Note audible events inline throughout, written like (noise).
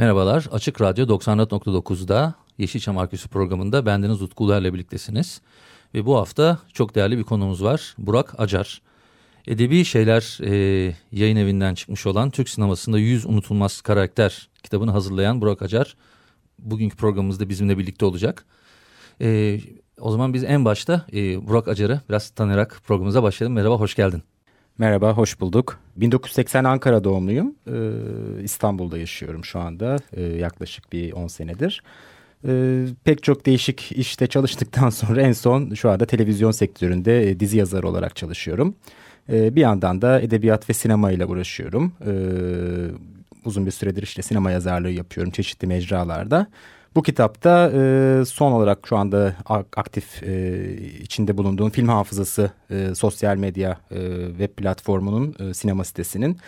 Merhabalar, Açık Radyo 94.9'da Yeşilçam Arkeolojisi programında bendeniz Utku Uluer'le birliktesiniz. Ve bu hafta çok değerli bir konumuz var, Burak Acar. Edebi Şeyler e, yayın evinden çıkmış olan Türk sinemasında yüz unutulmaz karakter kitabını hazırlayan Burak Acar bugünkü programımızda bizimle birlikte olacak. E, o zaman biz en başta e, Burak Acar'ı biraz tanıyarak programımıza başlayalım. Merhaba, hoş geldin. Merhaba, hoş bulduk. 1980 Ankara doğumluyum. Ee, İstanbul'da yaşıyorum şu anda ee, yaklaşık bir 10 senedir. Ee, pek çok değişik işte çalıştıktan (laughs) sonra en son şu anda televizyon sektöründe e, dizi yazarı olarak çalışıyorum. Ee, bir yandan da edebiyat ve sinema ile uğraşıyorum. Ee, uzun bir süredir işte sinema yazarlığı yapıyorum çeşitli mecralarda. Bu kitapta e, son olarak şu anda aktif e, içinde bulunduğum film hafızası e, sosyal medya e, web platformunun e, sinema sitesinin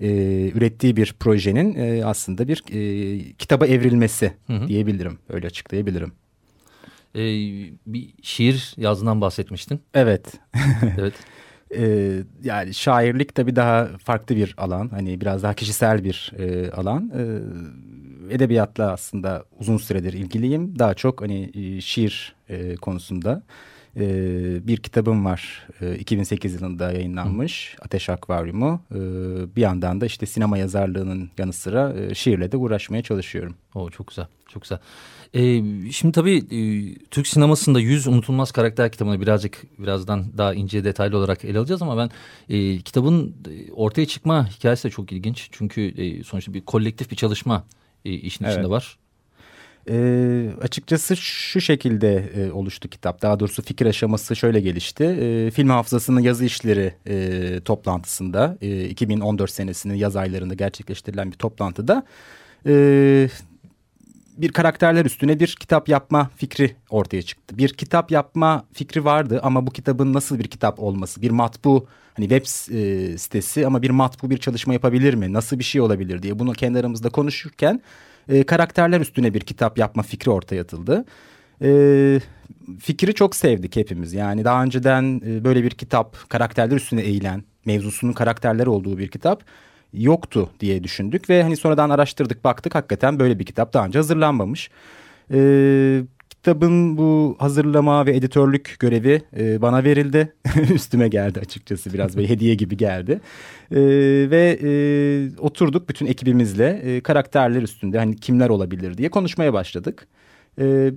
e, ürettiği bir projenin e, aslında bir e, kitaba evrilmesi hı hı. diyebilirim. Öyle açıklayabilirim. Ee, bir şiir yazdığından bahsetmiştin. Evet. (laughs) evet. Ee, yani şairlik tabii daha farklı bir alan. Hani biraz daha kişisel bir e, alan. Ee, edebiyatla aslında uzun süredir ilgiliyim. Daha çok hani e, şiir e, konusunda e, bir kitabım var. E, 2008 yılında yayınlanmış Hı. Ateş Akvaryumu. E, bir yandan da işte sinema yazarlığının yanı sıra e, şiirle de uğraşmaya çalışıyorum. O çok güzel, çok güzel. Ee, şimdi tabii e, Türk sinemasında yüz unutulmaz karakter kitabını birazcık birazdan daha ince detaylı olarak ele alacağız ama ben e, kitabın e, ortaya çıkma hikayesi de çok ilginç. Çünkü e, sonuçta bir kolektif bir çalışma işin evet. içinde var. E, açıkçası şu şekilde e, oluştu kitap. Daha doğrusu fikir aşaması şöyle gelişti. E, film hafızasının yazı işleri e, toplantısında e, 2014 senesinin yaz aylarında gerçekleştirilen bir toplantıda e, bir karakterler üstüne bir kitap yapma fikri ortaya çıktı. Bir kitap yapma fikri vardı ama bu kitabın nasıl bir kitap olması, bir matbu hani web e, sitesi ama bir matbu bir çalışma yapabilir mi? Nasıl bir şey olabilir diye bunu kendi aramızda konuşurken e, karakterler üstüne bir kitap yapma fikri ortaya atıldı. E, fikri çok sevdik hepimiz. Yani daha önceden e, böyle bir kitap karakterler üstüne eğilen, mevzusunun karakterler olduğu bir kitap yoktu diye düşündük ve hani sonradan araştırdık baktık hakikaten böyle bir kitap daha önce hazırlanmamış. Ee, kitabın bu hazırlama ve editörlük görevi e, bana verildi. (laughs) Üstüme geldi açıkçası biraz böyle hediye gibi geldi. E, ve e, oturduk bütün ekibimizle e, karakterler üstünde hani kimler olabilir diye konuşmaya başladık. E,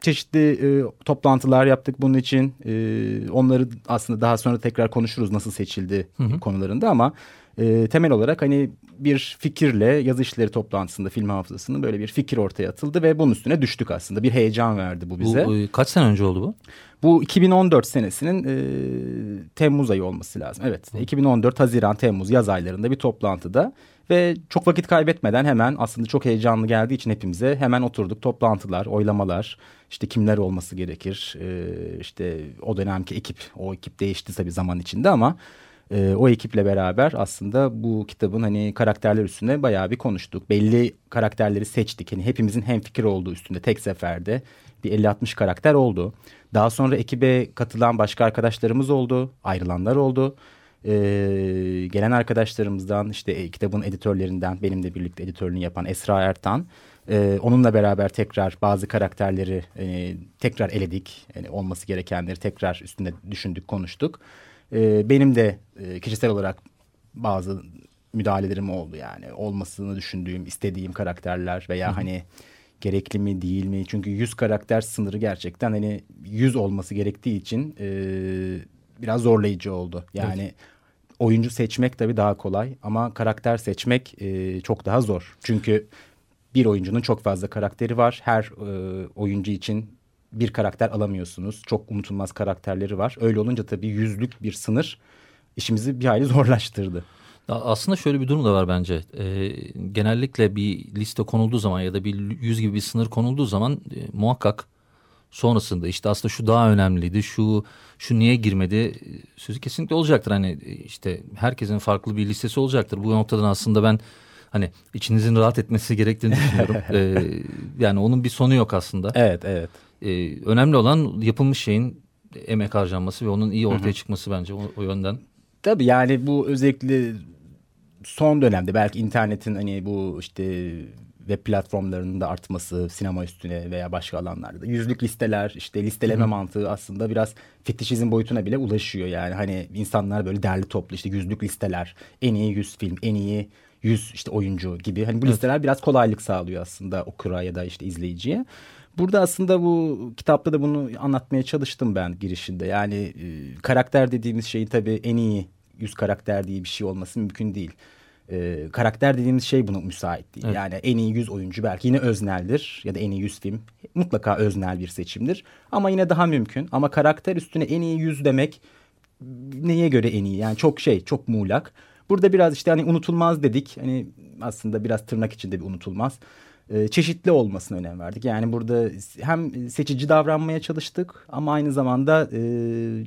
çeşitli e, toplantılar yaptık bunun için. E, onları aslında daha sonra tekrar konuşuruz nasıl seçildi hı hı. konularında ama e, temel olarak hani bir fikirle yazı işleri toplantısında film hafızasının böyle bir fikir ortaya atıldı ve bunun üstüne düştük aslında. Bir heyecan verdi bu bize. Bu, e, kaç sene önce oldu bu? Bu 2014 senesinin e, Temmuz ayı olması lazım. Evet Hı. 2014 Haziran Temmuz yaz aylarında bir toplantıda ve çok vakit kaybetmeden hemen aslında çok heyecanlı geldiği için hepimize hemen oturduk. Toplantılar, oylamalar, işte kimler olması gerekir, e, işte o dönemki ekip, o ekip değişti tabii zaman içinde ama e, o ekiple beraber aslında bu kitabın hani karakterler üstünde bayağı bir konuştuk. Belli karakterleri seçtik. Hani hepimizin hem fikir olduğu üstünde tek seferde bir 50-60 karakter oldu. Daha sonra ekibe katılan başka arkadaşlarımız oldu, ayrılanlar oldu. Ee, gelen arkadaşlarımızdan işte e, kitabın editörlerinden benimle birlikte editörlüğünü yapan Esra Ertan. E, onunla beraber tekrar bazı karakterleri e, tekrar eledik. Yani olması gerekenleri tekrar üstünde düşündük, konuştuk. E, benim de e, kişisel olarak bazı müdahalelerim oldu yani. Olmasını düşündüğüm, istediğim karakterler veya Hı hani gerekli mi değil mi? Çünkü yüz karakter sınırı gerçekten hani yüz olması gerektiği için e, biraz zorlayıcı oldu. Yani evet. oyuncu seçmek tabii daha kolay ama karakter seçmek e, çok daha zor. Çünkü bir oyuncunun çok fazla karakteri var. Her e, oyuncu için bir karakter alamıyorsunuz. Çok unutulmaz karakterleri var. Öyle olunca tabii yüzlük bir sınır işimizi bir hayli (laughs) zorlaştırdı. Aslında şöyle bir durum da var bence. E, genellikle bir liste konulduğu zaman ya da bir yüz gibi bir sınır konulduğu zaman e, muhakkak sonrasında işte aslında şu daha önemliydi, şu şu niye girmedi sözü kesinlikle olacaktır. Hani e, işte herkesin farklı bir listesi olacaktır. Bu noktadan aslında ben hani içinizin rahat etmesi gerektiğini düşünüyorum. (laughs) ee, yani onun bir sonu yok aslında. Evet, evet. Ee, önemli olan yapılmış şeyin emek harcanması ve onun iyi ortaya Hı -hı. çıkması bence o, o yönden. Tabii yani bu özellikle son dönemde belki internetin hani bu işte web platformlarının da artması sinema üstüne veya başka alanlarda yüzlük listeler işte listeleme Hı-hı. mantığı aslında biraz fetişizm boyutuna bile ulaşıyor yani hani insanlar böyle derli toplu işte yüzlük listeler en iyi yüz film en iyi yüz işte oyuncu gibi hani bu evet. listeler biraz kolaylık sağlıyor aslında okura ya da işte izleyiciye. Burada aslında bu kitapta da bunu anlatmaya çalıştım ben girişinde. Yani e, karakter dediğimiz şeyin tabii en iyi yüz karakter diye bir şey olması mümkün değil. E, karakter dediğimiz şey buna müsait değil. Evet. Yani en iyi yüz oyuncu belki yine özneldir ya da en iyi yüz film mutlaka öznel bir seçimdir. Ama yine daha mümkün. Ama karakter üstüne en iyi yüz demek neye göre en iyi? Yani çok şey, çok muğlak. Burada biraz işte hani unutulmaz dedik. Hani aslında biraz tırnak içinde bir unutulmaz. Ee, çeşitli olmasına önem verdik. Yani burada hem seçici davranmaya çalıştık ama aynı zamanda e,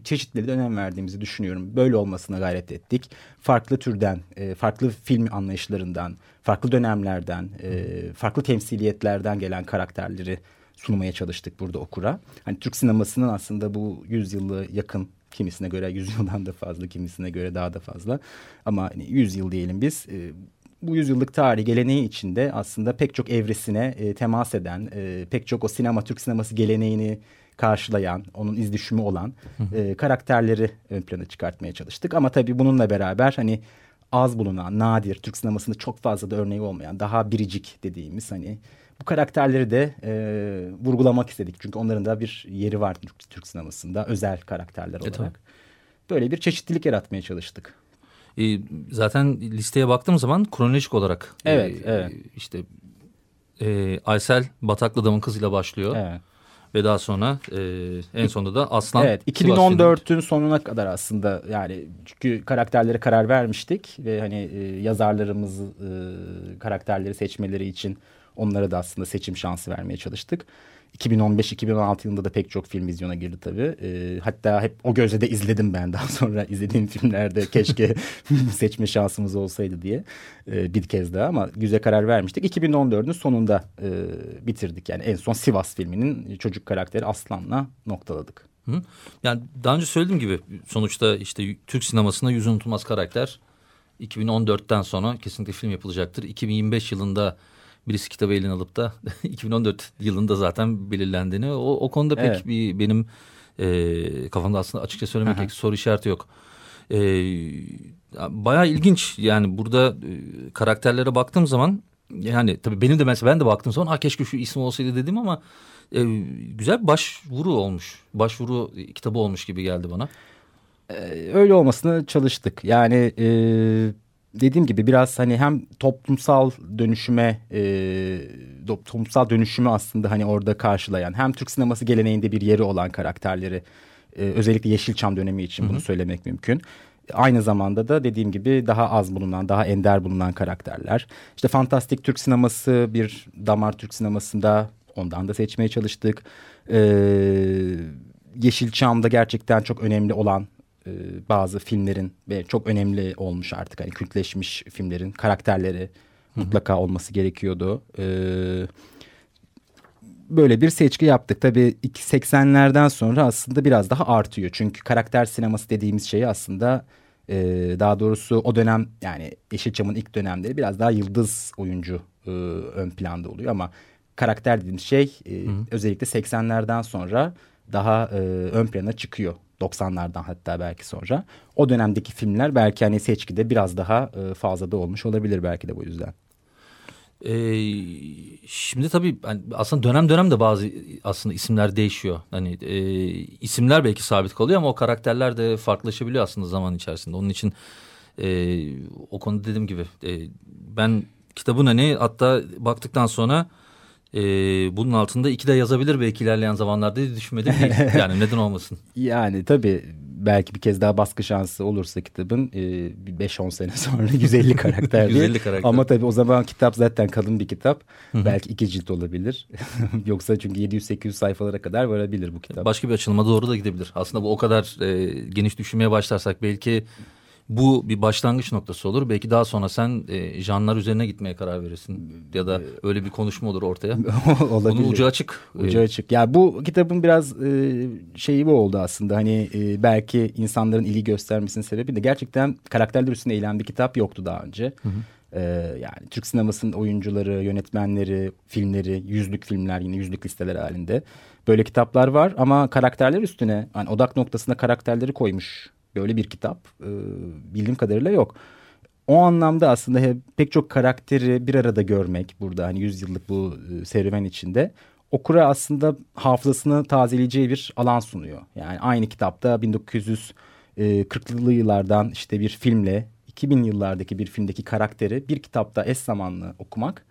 çeşitliliğe de önem verdiğimizi düşünüyorum. Böyle olmasına gayret ettik. Farklı türden, e, farklı film anlayışlarından, farklı dönemlerden, e, farklı temsiliyetlerden gelen karakterleri sunmaya çalıştık burada okura. Hani Türk sinemasının aslında bu yüzyılı yakın kimisine göre yüzyıldan da fazla, kimisine göre daha da fazla. Ama hani 100 yıl diyelim biz. E, bu yüzyıllık tarihi geleneği içinde aslında pek çok evresine e, temas eden, e, pek çok o sinema, Türk sineması geleneğini karşılayan, onun izdüşümü olan e, karakterleri ön plana çıkartmaya çalıştık. Ama tabii bununla beraber hani az bulunan, nadir, Türk sinemasında çok fazla da örneği olmayan, daha biricik dediğimiz hani bu karakterleri de e, vurgulamak istedik. Çünkü onların da bir yeri var Türk, Türk sinemasında özel karakterler olarak. Evet, Böyle bir çeşitlilik yaratmaya çalıştık. E, zaten listeye baktığım zaman kronolojik olarak evet, e, evet. işte e, Aysel Bataklı Adamın kızıyla başlıyor. Evet. Ve daha sonra e, en sonunda da Aslan. Evet 2014'ün sonuna kadar aslında yani çünkü karakterlere karar vermiştik ve hani e, yazarlarımız e, karakterleri seçmeleri için onlara da aslında seçim şansı vermeye çalıştık. 2015-2016 yılında da pek çok film vizyona girdi tabii. E, hatta hep o gözle de izledim ben daha (laughs) sonra izlediğim filmlerde keşke (laughs) seçme şansımız olsaydı diye e, bir kez daha ama güzel karar vermiştik. 2014'ün sonunda e, bitirdik yani en son Sivas filminin çocuk karakteri Aslan'la noktaladık. Hı? Yani daha önce söylediğim gibi sonuçta işte Türk sinemasında yüz unutulmaz karakter 2014'ten sonra kesinlikle film yapılacaktır. 2025 yılında birisi kitabı eline alıp da (laughs) 2014 yılında zaten belirlendiğini o, o konuda pek evet. bir benim e, kafamda aslında açıkça söylemek gerekirse soru işareti yok. E, bayağı ilginç yani burada e, karakterlere baktığım zaman yani tabii benim de mesela ben de baktığım zaman ha keşke şu isim olsaydı dedim ama e, güzel bir başvuru olmuş. Başvuru kitabı olmuş gibi geldi bana. Ee, öyle olmasına çalıştık. Yani e, dediğim gibi biraz hani hem toplumsal dönüşüme e, toplumsal dönüşümü aslında hani orada karşılayan hem Türk sineması geleneğinde bir yeri olan karakterleri e, özellikle Yeşilçam dönemi için Hı -hı. bunu söylemek mümkün. Aynı zamanda da dediğim gibi daha az bulunan, daha ender bulunan karakterler. İşte fantastik Türk sineması bir damar Türk sinemasında ondan da seçmeye çalıştık. Ee, Yeşilçam'da gerçekten çok önemli olan e, bazı filmlerin ve çok önemli olmuş artık hani kültleşmiş filmlerin karakterleri Hı-hı. mutlaka olması gerekiyordu. E, böyle bir seçki yaptık. Tabii 80'lerden sonra aslında biraz daha artıyor. Çünkü karakter sineması dediğimiz şey aslında e, daha doğrusu o dönem yani Yeşilçam'ın ilk dönemleri biraz daha yıldız oyuncu e, ön planda oluyor ama karakter dediğimiz şey e, özellikle 80'lerden sonra daha e, ön plana çıkıyor. 90'lardan hatta belki sonra. O dönemdeki filmler belki hani seçkide biraz daha e, fazla da olmuş olabilir belki de bu yüzden. Ee, şimdi tabii aslında dönem dönem de bazı aslında isimler değişiyor. Hani e, isimler belki sabit kalıyor ama o karakterler de farklılaşabiliyor aslında zaman içerisinde. Onun için e, o konuda dediğim gibi e, ben kitabın hani hatta baktıktan sonra e, bunun altında iki de yazabilir belki ilerleyen zamanlarda diye düşünmedim değil. (laughs) Yani neden olmasın? Yani tabii belki bir kez daha baskı şansı olursa kitabın e, 5-10 sene sonra (laughs) 150 karakter diye. 150 karakter. Ama tabii o zaman kitap zaten kalın bir kitap. Belki iki cilt olabilir. (laughs) Yoksa çünkü 700-800 sayfalara kadar varabilir bu kitap. Başka bir açılıma doğru da gidebilir. Aslında bu o kadar e, geniş düşünmeye başlarsak belki bu bir başlangıç noktası olur. Belki daha sonra sen e, janlar üzerine gitmeye karar verirsin. Ya da öyle bir konuşma olur ortaya. (laughs) olabilir. Bunun ucu açık. Ucu E, açık. Ya bu kitabın biraz e, şeyi bu oldu aslında. Hani e, belki insanların ilgi göstermesinin sebebi de gerçekten karakterler üstüne eğilen bir kitap yoktu daha önce. E, yani Türk sinemasının oyuncuları, yönetmenleri, filmleri, yüzlük filmler yine yüzlük listeler halinde. Böyle kitaplar var ama karakterler üstüne hani odak noktasına karakterleri koymuş böyle bir kitap e, bildiğim kadarıyla yok. O anlamda aslında hep, pek çok karakteri bir arada görmek burada hani 100 yıllık bu e, serüven içinde okura aslında hafızasını tazeleyeceği bir alan sunuyor. Yani aynı kitapta 1940'lı yıllardan işte bir filmle 2000 yıllardaki bir filmdeki karakteri bir kitapta eş zamanlı okumak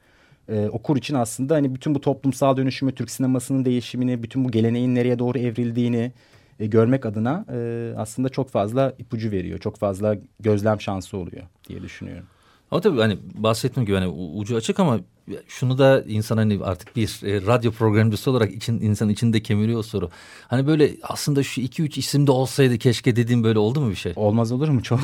e, okur için aslında hani bütün bu toplumsal dönüşümü, Türk sinemasının değişimini, bütün bu geleneğin nereye doğru evrildiğini e, görmek adına e, aslında çok fazla ipucu veriyor. Çok fazla gözlem şansı oluyor diye düşünüyorum. Ama tabii hani bahsettiğim gibi hani ucu açık ama şunu da insan hani artık bir e, radyo programcısı olarak için insan içinde kemiriyor soru. Hani böyle aslında şu iki üç isim de olsaydı keşke dediğim böyle oldu mu bir şey? Olmaz olur mu? Çok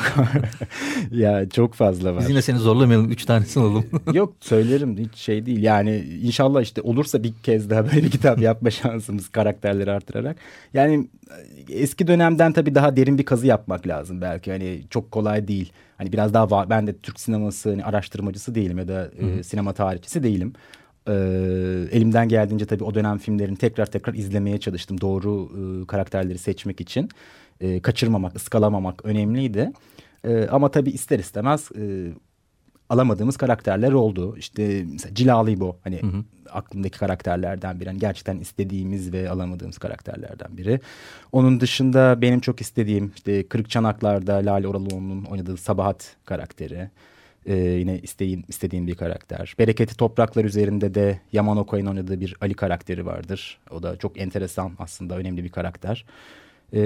(laughs) ya çok fazla var. Biz yine seni zorlamayalım. Üç tanesini alalım. (laughs) Yok söylerim hiç şey değil. Yani inşallah işte olursa bir kez daha böyle (laughs) kitap yapma şansımız karakterleri artırarak. Yani eski dönemden tabii daha derin bir kazı yapmak lazım belki. Hani çok kolay değil. Hani biraz daha. Ben de Türk sineması hani araştırmacısı değilim ya da e, sinema tarihçisi değilim. Ee, elimden geldiğince tabii o dönem filmlerini tekrar tekrar izlemeye çalıştım. Doğru e, karakterleri seçmek için. E, kaçırmamak, ıskalamamak önemliydi. E, ama tabii ister istemez e, alamadığımız karakterler oldu. İşte mesela Cilalı İbo hani aklımdaki karakterlerden biri. Hani gerçekten istediğimiz ve alamadığımız karakterlerden biri. Onun dışında benim çok istediğim işte Kırık Çanaklar'da Lale Oralıoğlu'nun oynadığı Sabahat karakteri. Ee, yine istediğim, istediğim bir karakter. Bereketi Topraklar üzerinde de Yaman Okay'ın oynadığı bir Ali karakteri vardır. O da çok enteresan aslında önemli bir karakter. Ee,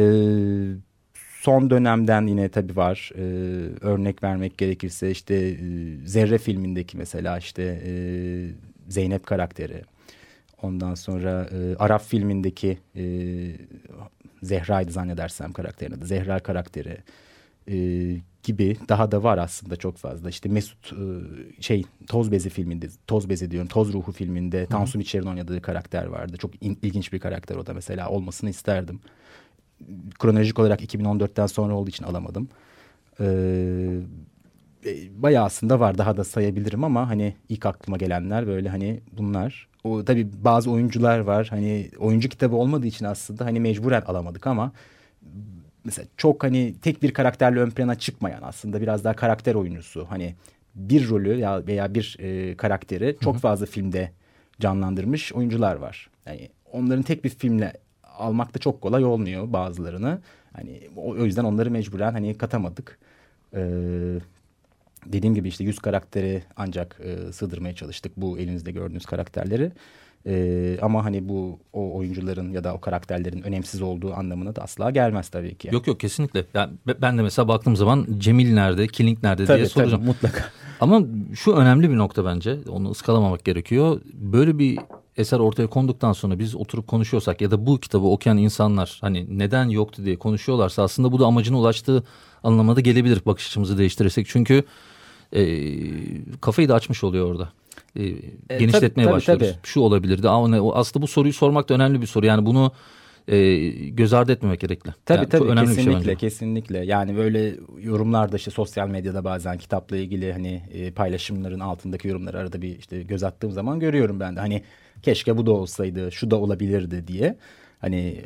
son dönemden yine tabii var. Ee, örnek vermek gerekirse işte e, Zerre filmindeki mesela işte e, Zeynep karakteri. Ondan sonra e, Arap filmindeki e, Zehra'ydı zannedersem karakterin adı. Zehra karakteri e, gibi daha da var aslında çok fazla. İşte Mesut e, şey Toz Bezi filminde, Toz Bezi diyorum, Toz Ruhu filminde Tansu Biçer'in oynadığı karakter vardı. Çok in- ilginç bir karakter o da mesela olmasını isterdim kronolojik olarak 2014'ten sonra olduğu için alamadım. Ee, e, bayağı aslında var daha da sayabilirim ama hani ilk aklıma gelenler böyle hani bunlar. O tabii bazı oyuncular var hani oyuncu kitabı olmadığı için aslında hani mecburen alamadık ama mesela çok hani tek bir karakterle ön plana çıkmayan aslında biraz daha karakter oyuncusu hani bir rolü ya veya bir e, karakteri çok fazla filmde canlandırmış oyuncular var. Yani onların tek bir filmle almak da çok kolay olmuyor bazılarını. Hani o, o yüzden onları mecburen hani katamadık. Ee, dediğim gibi işte yüz karakteri ancak e, sığdırmaya çalıştık bu elinizde gördüğünüz karakterleri. Ee, ama hani bu o oyuncuların ya da o karakterlerin önemsiz olduğu anlamına da asla gelmez tabii ki. yok yok kesinlikle. Yani be- ben de mesela baktığım zaman Cemil nerede, Killing nerede diye tabii, soracağım. tabii mutlaka. Ama şu önemli bir nokta bence. Onu ıskalamamak gerekiyor. Böyle bir eser ortaya konduktan sonra biz oturup konuşuyorsak ya da bu kitabı okuyan insanlar hani neden yoktu diye konuşuyorlarsa aslında bu da amacına ulaştığı anlamına da gelebilir bakış açımızı değiştirirsek. Çünkü e, kafayı da açmış oluyor orada. E, genişletmeye tabii, başlıyoruz. tabii. Şu olabilirdi. Aslında bu soruyu sormak da önemli bir soru. Yani bunu e, göz ardı etmemek gerekli. Tabii Yani tabii önemli bir şey kesinlikle bence. kesinlikle. Yani böyle yorumlarda işte sosyal medyada bazen kitapla ilgili hani e, paylaşımların altındaki yorumları arada bir işte göz attığım zaman görüyorum ben de. Hani keşke bu da olsaydı, şu da olabilirdi diye. Hani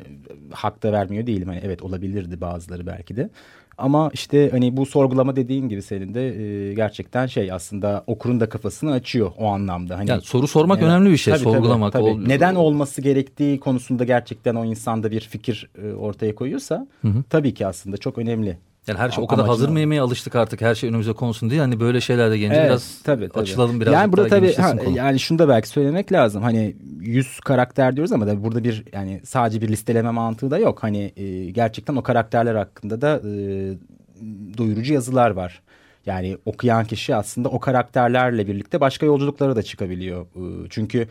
hak da vermiyor değilim. Hani evet olabilirdi bazıları belki de. Ama işte hani bu sorgulama dediğin gibi senin de e, gerçekten şey aslında okurun da kafasını açıyor o anlamda. Hani Yani soru sormak Evet. önemli bir şey. Tabii, tabii, Sorgulamak. tabii. ol- Neden olması gerektiği konusunda gerçekten o insanda bir fikir e, ortaya koyuyorsa tabii ki aslında çok önemli. Yani her şey o kadar hazır mı yemeye alıştık artık her şey önümüze konsun diye. Hani böyle şeyler de gelince evet, biraz tabii, tabii. açılalım biraz. Yani burada tabii ha, yani şunu da belki söylemek lazım. Hani 100 karakter diyoruz ama da burada bir yani sadece bir listeleme mantığı da yok. Hani e, gerçekten o karakterler hakkında da e, doyurucu yazılar var. Yani okuyan kişi aslında o karakterlerle birlikte başka yolculuklara da çıkabiliyor. E, çünkü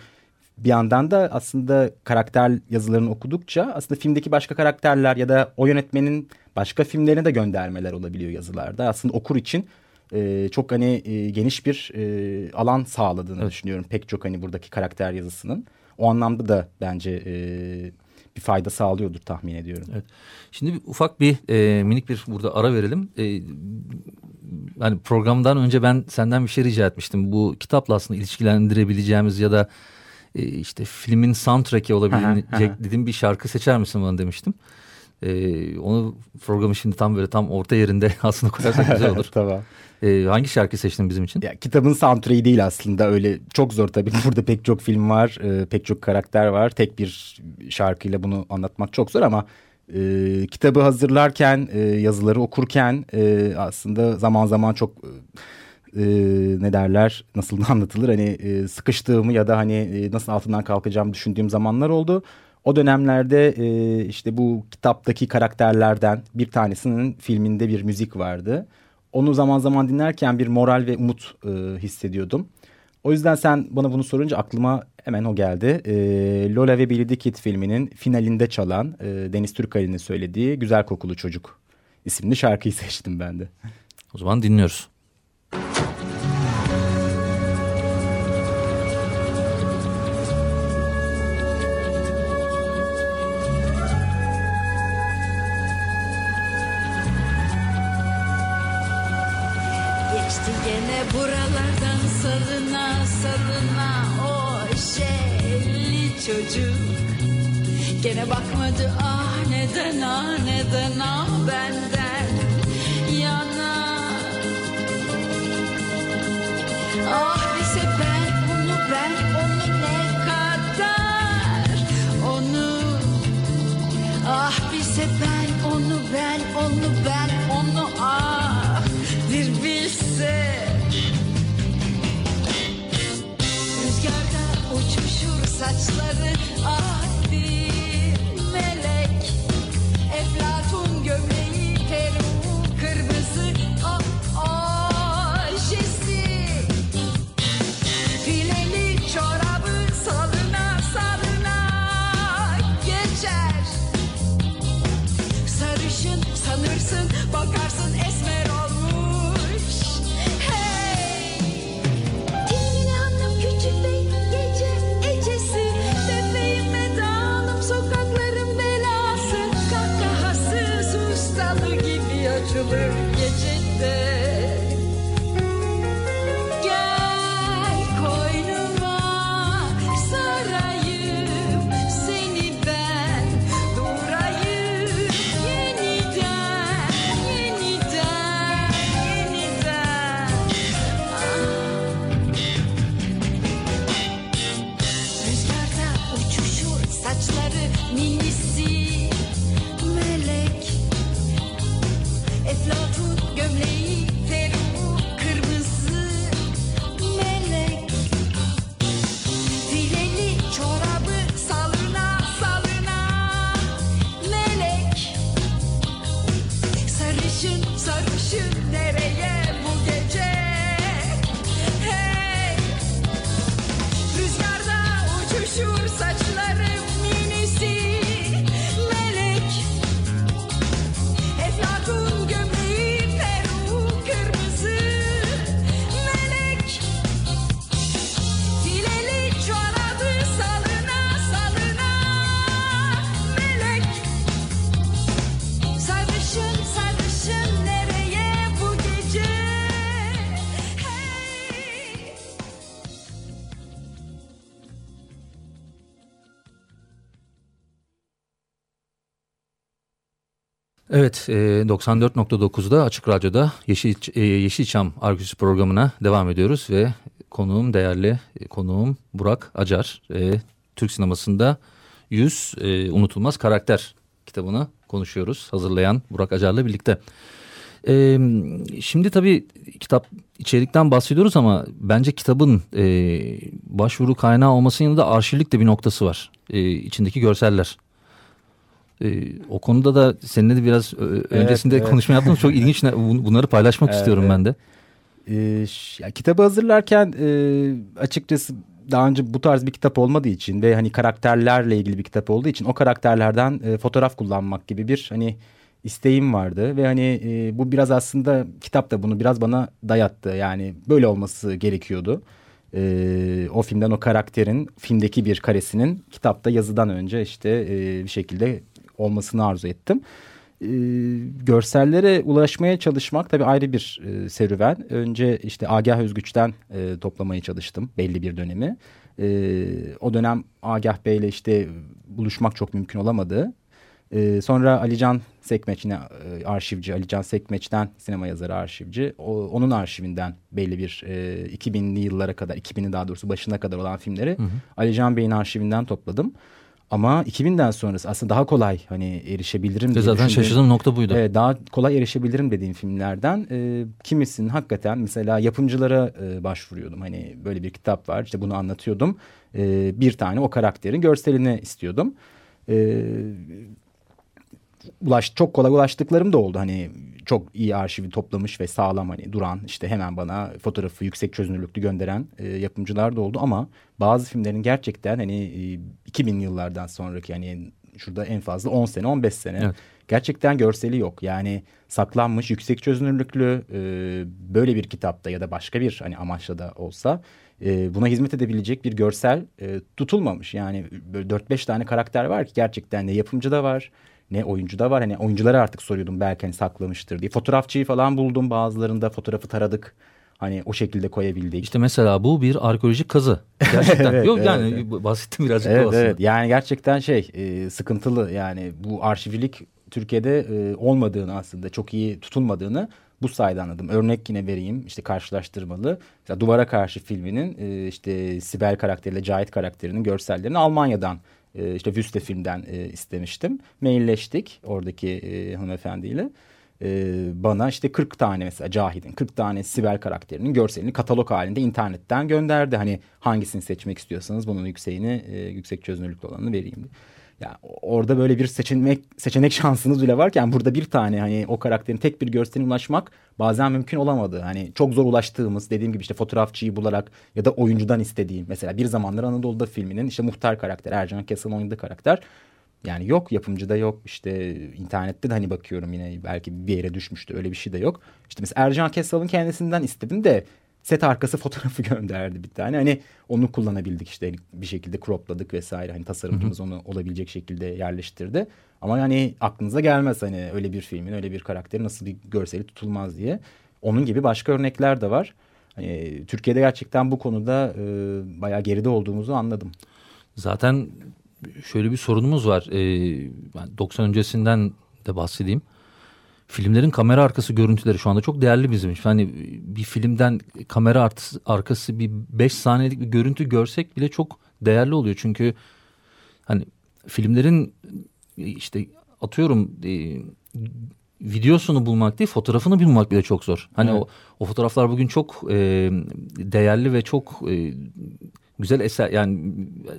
bir yandan da aslında karakter yazılarını okudukça aslında filmdeki başka karakterler ya da o yönetmenin başka filmlerine de göndermeler olabiliyor yazılarda. Aslında okur için e, çok hani e, geniş bir e, alan sağladığını evet. düşünüyorum pek çok hani buradaki karakter yazısının. O anlamda da bence e, bir fayda sağlıyordur tahmin ediyorum. Evet. Şimdi bir, ufak bir e, minik bir burada ara verelim. E, hani programdan önce ben senden bir şey rica etmiştim. Bu kitapla aslında ilişkilendirebileceğimiz ya da e, işte filmin soundtrack'i olabilecek dediğim bir şarkı seçer misin bana demiştim. Ee, onu programı şimdi tam böyle tam orta yerinde (laughs) aslında koyarsak güzel olur. (laughs) tamam. Ee, hangi şarkı seçtin bizim için? Ya, kitabın soundtrack'i değil aslında öyle çok zor tabii. (laughs) Burada pek çok film var, e, pek çok karakter var. Tek bir şarkıyla bunu anlatmak çok zor ama e, kitabı hazırlarken, e, yazıları okurken e, aslında zaman zaman çok e, ne derler nasıl anlatılır hani e, sıkıştığımı ya da hani e, nasıl altından kalkacağımı düşündüğüm zamanlar oldu. O dönemlerde e, işte bu kitaptaki karakterlerden bir tanesinin filminde bir müzik vardı. Onu zaman zaman dinlerken bir moral ve umut e, hissediyordum. O yüzden sen bana bunu sorunca aklıma hemen o geldi. E, Lola ve Billy the Kid filminin finalinde çalan e, Deniz Türkali'nin söylediği Güzel Kokulu Çocuk isimli şarkıyı (laughs) seçtim ben de. O zaman dinliyoruz. Gene bakmadı ah neden ah neden ah benden yana. Ah bize ben onu ben onu ne kadar onu. Ah bize ben onu ben onu ben Evet, e, 94.9'da Açık Radyo'da Yeşil, e, Yeşilçam Argüsü programına devam ediyoruz ve konuğum değerli e, konuğum Burak Acar. E, Türk sinemasında 100 e, unutulmaz karakter kitabını konuşuyoruz. Hazırlayan Burak Acar'la birlikte. Şimdi tabii kitap içerikten bahsediyoruz ama bence kitabın e, başvuru kaynağı olmasının yanında arşivlik de bir noktası var. E, içindeki görseller. E, o konuda da seninle de biraz ö- öncesinde evet. konuşma yaptığımız çok ilginç. Bun- Bunları paylaşmak (laughs) Evet, istiyorum evet. ben de. Ee, ya, kitabı hazırlarken e, açıkçası daha önce bu tarz bir kitap olmadığı için ve hani karakterlerle ilgili bir kitap olduğu için o karakterlerden e, fotoğraf kullanmak gibi bir hani isteğim vardı ve hani e, bu biraz aslında kitap da bunu biraz bana dayattı yani böyle olması gerekiyordu. E, o filmden o karakterin filmdeki bir karesinin kitapta yazıdan önce işte e, bir şekilde olmasını arzu ettim e, görsellere ulaşmaya çalışmak tabii ayrı bir e, serüven. Önce işte Agah Özgüç'ten e, toplamaya çalıştım belli bir dönemi. E, o dönem Agah Bey'le işte buluşmak çok mümkün olamadı. E, sonra Alican Sekmeç yine e, arşivci Alican Sekmeç'ten sinema yazarı arşivci. O, onun arşivinden belli bir e, 2000'li yıllara kadar 2000'li daha doğrusu başına kadar olan filmleri Alican Bey'in arşivinden topladım. Ama 2000'den sonrası aslında daha kolay hani erişebilirim diye zaten şaşırdığım nokta buydu. Evet, daha kolay erişebilirim dediğim filmlerden e, kimisinin hakikaten mesela yapımcılara e, başvuruyordum. Hani böyle bir kitap var işte bunu anlatıyordum. E, bir tane o karakterin görselini istiyordum. E, ulaş çok kolay ulaştıklarım da oldu. Hani çok iyi arşivi toplamış ve sağlam hani duran işte hemen bana fotoğrafı yüksek çözünürlüklü gönderen e, yapımcılar da oldu ama bazı filmlerin gerçekten hani e, 2000 yıllardan sonraki yani şurada en fazla 10 sene 15 sene Evet. gerçekten görseli yok. Yani saklanmış yüksek çözünürlüklü e, böyle bir kitapta ya da başka bir hani amaçla da olsa e, buna hizmet edebilecek bir görsel e, tutulmamış. Yani böyle 4-5 tane karakter var ki gerçekten ne yapımcı da var ne oyuncu da var. Hani oyunculara artık soruyordum belki hani saklamıştır diye. Fotoğrafçıyı falan buldum bazılarında fotoğrafı taradık. Hani o şekilde koyabildik. İşte mesela bu bir arkeolojik kazı. Gerçekten. (laughs) Evet, Yok evet, yani bahsettim birazcık da Evet aslında. evet yani gerçekten şey e, sıkıntılı yani bu arşivcilik Türkiye'de e, olmadığını aslında çok iyi tutulmadığını bu sayede anladım. Örnek yine vereyim işte karşılaştırmalı. Mesela Duvara Karşı filminin e, işte Sibel karakteriyle Cahit karakterinin görsellerini Almanya'dan e, işte Wüste filmden e, istemiştim. Mailleştik oradaki e, hanımefendiyle. E, bana işte 40 tane mesela Cahit'in 40 tane Sibel karakterinin görselini katalog halinde internetten gönderdi. Hani hangisini seçmek istiyorsanız bunun yükseğini e, yüksek çözünürlüklü olanını vereyim diye. Ya orada böyle bir seçenek seçenek (laughs) şansınız bile varken burada bir tane hani o karakterin tek bir görseline ulaşmak bazen mümkün olamadı. Hani çok zor ulaştığımız dediğim gibi işte fotoğrafçıyı bularak ya da oyuncudan istediğim mesela bir zamanlar Anadolu'da filminin işte muhtar karakter Ercan Kesal'ın oynadığı karakter yani yok yapımcıda yok işte internette de hani bakıyorum yine belki bir yere düşmüştür öyle bir şey de yok. İşte mesela Ercan Kesal'ın kendisinden istedim de set arkası (laughs) fotoğrafı gönderdi bir tane. Hani onu kullanabildik işte bir şekilde cropladık vesaire. Hani tasarımcımız onu olabilecek şekilde yerleştirdi. Ama yani aklınıza gelmez hani öyle bir filmin öyle bir karakteri nasıl bir görseli tutulmaz diye. Onun gibi başka örnekler de var. Hani Türkiye'de gerçekten bu konuda e, bayağı geride olduğumuzu anladım. Zaten şöyle bir sorunumuz var. Ben 90 öncesinden de bahsedeyim. Filmlerin kamera arkası görüntüleri şu anda çok değerli bizim için. Hani bir filmden kamera arkası bir 5 saniyelik bir görüntü görsek bile çok değerli oluyor. Çünkü hani filmlerin işte atıyorum e, videosunu bulmak değil fotoğrafını bulmak bile çok zor. Hani Evet. o, o fotoğraflar bugün çok e, değerli ve çok e, güzel eser yani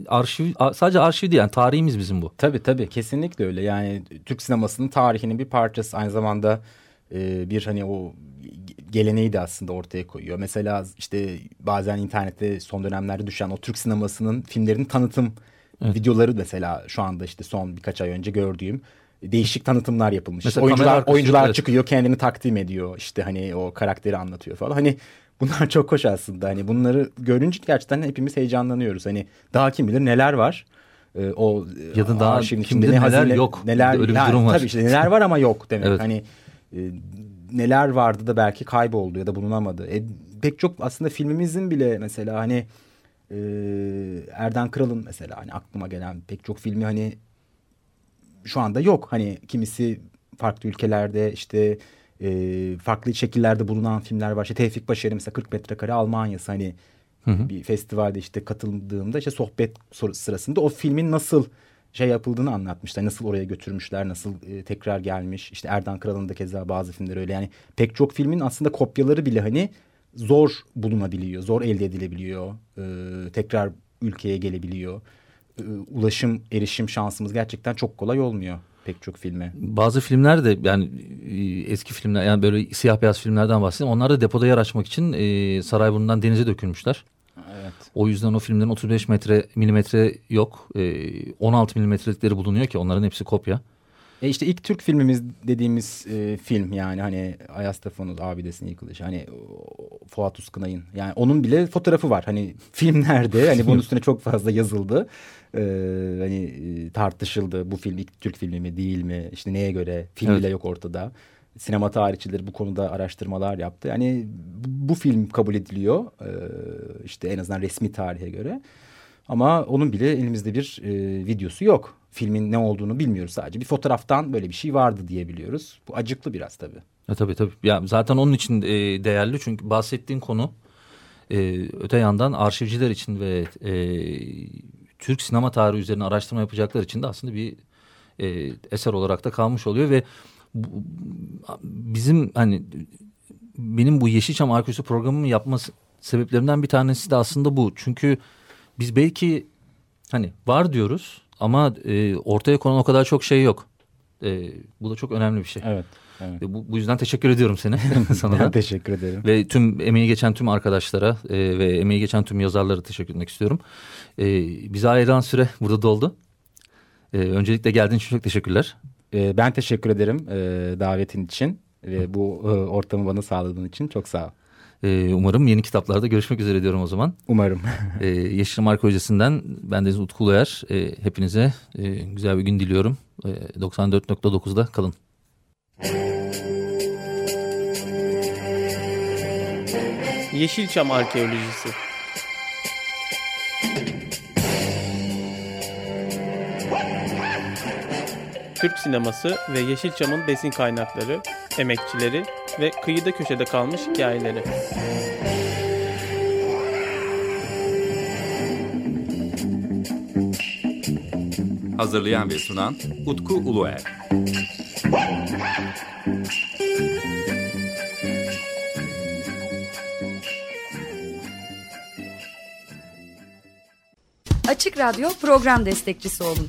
arşiv sadece arşiv değil yani tarihimiz bizim bu. Tabii tabii kesinlikle öyle. Yani Türk sinemasının tarihinin bir parçası aynı zamanda e, bir hani o geleneği de aslında ortaya koyuyor. Mesela işte bazen internette son dönemlerde düşen o Türk sinemasının filmlerinin tanıtım videoları mesela şu anda işte son birkaç ay önce gördüğüm değişik tanıtımlar yapılmış. Mesela oyuncular arkası, oyuncular evet. çıkıyor kendini takdim ediyor. İşte hani o karakteri anlatıyor falan. Hani bunlar (laughs) çok hoş aslında. Hani bunları görünce gerçekten hepimiz heyecanlanıyoruz. Hani daha kim bilir neler var. Ee, o Ya da daha arşivin kim içinde bilir ne neler hazine- yok. Neler Bir de öyle bir durum var. Tabii işte neler var ama yok demek. Evet. Hani e, neler vardı da belki kayboldu ya da bulunamadı. E, pek çok aslında filmimizin bile mesela hani e, Erden Kral'ın mesela hani aklıma gelen pek çok filmi hani şu anda yok. Hani kimisi farklı ülkelerde işte e, farklı şekillerde bulunan filmler var. İşte Tevfik Başarı mesela 40 metrekare Almanya'sı hani bir festivalde işte katıldığımda işte sohbet sırasında o filmin nasıl şey yapıldığını anlatmışlar. Nasıl oraya götürmüşler, nasıl e, tekrar gelmiş. İşte Erdan Kralı'nın da keza bazı filmler öyle. Yani pek çok filmin aslında kopyaları bile hani zor bulunabiliyor, zor elde edilebiliyor. E, tekrar ülkeye gelebiliyor. E, ulaşım, erişim şansımız gerçekten çok kolay olmuyor pek çok filme. Bazı filmler de yani e, eski filmler yani böyle siyah beyaz filmlerden bahsedeyim. Onlar da depoda yer açmak için e, Sarayburnu'ndan denize dökülmüşler. Evet. O yüzden o filmlerin 35 metre milimetre yok. E, 16 milimetrelikleri bulunuyor ki onların hepsi kopya. E işte ilk Türk filmimiz dediğimiz e, film yani hani Ayas Tafon'un abidesinin yıkılışı. Hani o, Fuat Uskınay'ın yani onun bile fotoğrafı var. Hani film nerede? Hani bunun üstüne çok fazla yazıldı. Ee, hani e, tartışıldı bu film ilk Türk filmi mi değil mi? İşte neye göre? Film Evet. bile yok ortada. Sinema tarihçileri bu konuda araştırmalar yaptı. Yani bu, bu film kabul ediliyor. Ee, işte en azından resmi tarihe göre. Ama onun bile elimizde bir e, videosu yok. Filmin ne olduğunu bilmiyoruz sadece. Bir fotoğraftan böyle bir şey vardı diyebiliyoruz. Bu acıklı biraz tabii. Ya, tabii tabii. Ya, zaten onun için e, değerli çünkü bahsettiğin konu e, öte yandan arşivciler için ve e, Türk sinema tarihi üzerine araştırma yapacaklar için de aslında bir e, eser olarak da kalmış oluyor ve bu- bizim hani benim bu Yeşilçam Arkeolojisi programımı yapma s- sebeplerinden bir tanesi de aslında bu. Çünkü biz belki hani var diyoruz ama e, ortaya konan o kadar çok şey yok. E, bu da çok önemli bir şey. Evet. evet. Ve bu, bu yüzden teşekkür ediyorum seni (laughs) (laughs) sana Ben teşekkür ederim. Ve tüm emeği geçen tüm arkadaşlara e, ve emeği geçen tüm yazarlara teşekkür etmek istiyorum. E, bize ayrılan süre burada doldu. E, öncelikle geldiğin için çok teşekkürler. Ee, ben teşekkür ederim e, davetin için ve bu e, ortamı bana sağladığın için çok sağ ol. E, umarım yeni kitaplarda görüşmek üzere diyorum o zaman. Umarım. (laughs) E, Yeşil Arka Hocası'ndan ben Deniz Utku Uluer. E, hepinize e, güzel bir gün diliyorum. E, 94.9'da kalın. Yeşilçam Arkeolojisi Türk sineması ve Yeşilçam'ın besin kaynakları, emekçileri ve kıyıda köşede kalmış hikayeleri. Hazırlayan ve sunan Utku Uluer. Açık Radyo program destekçisi olun.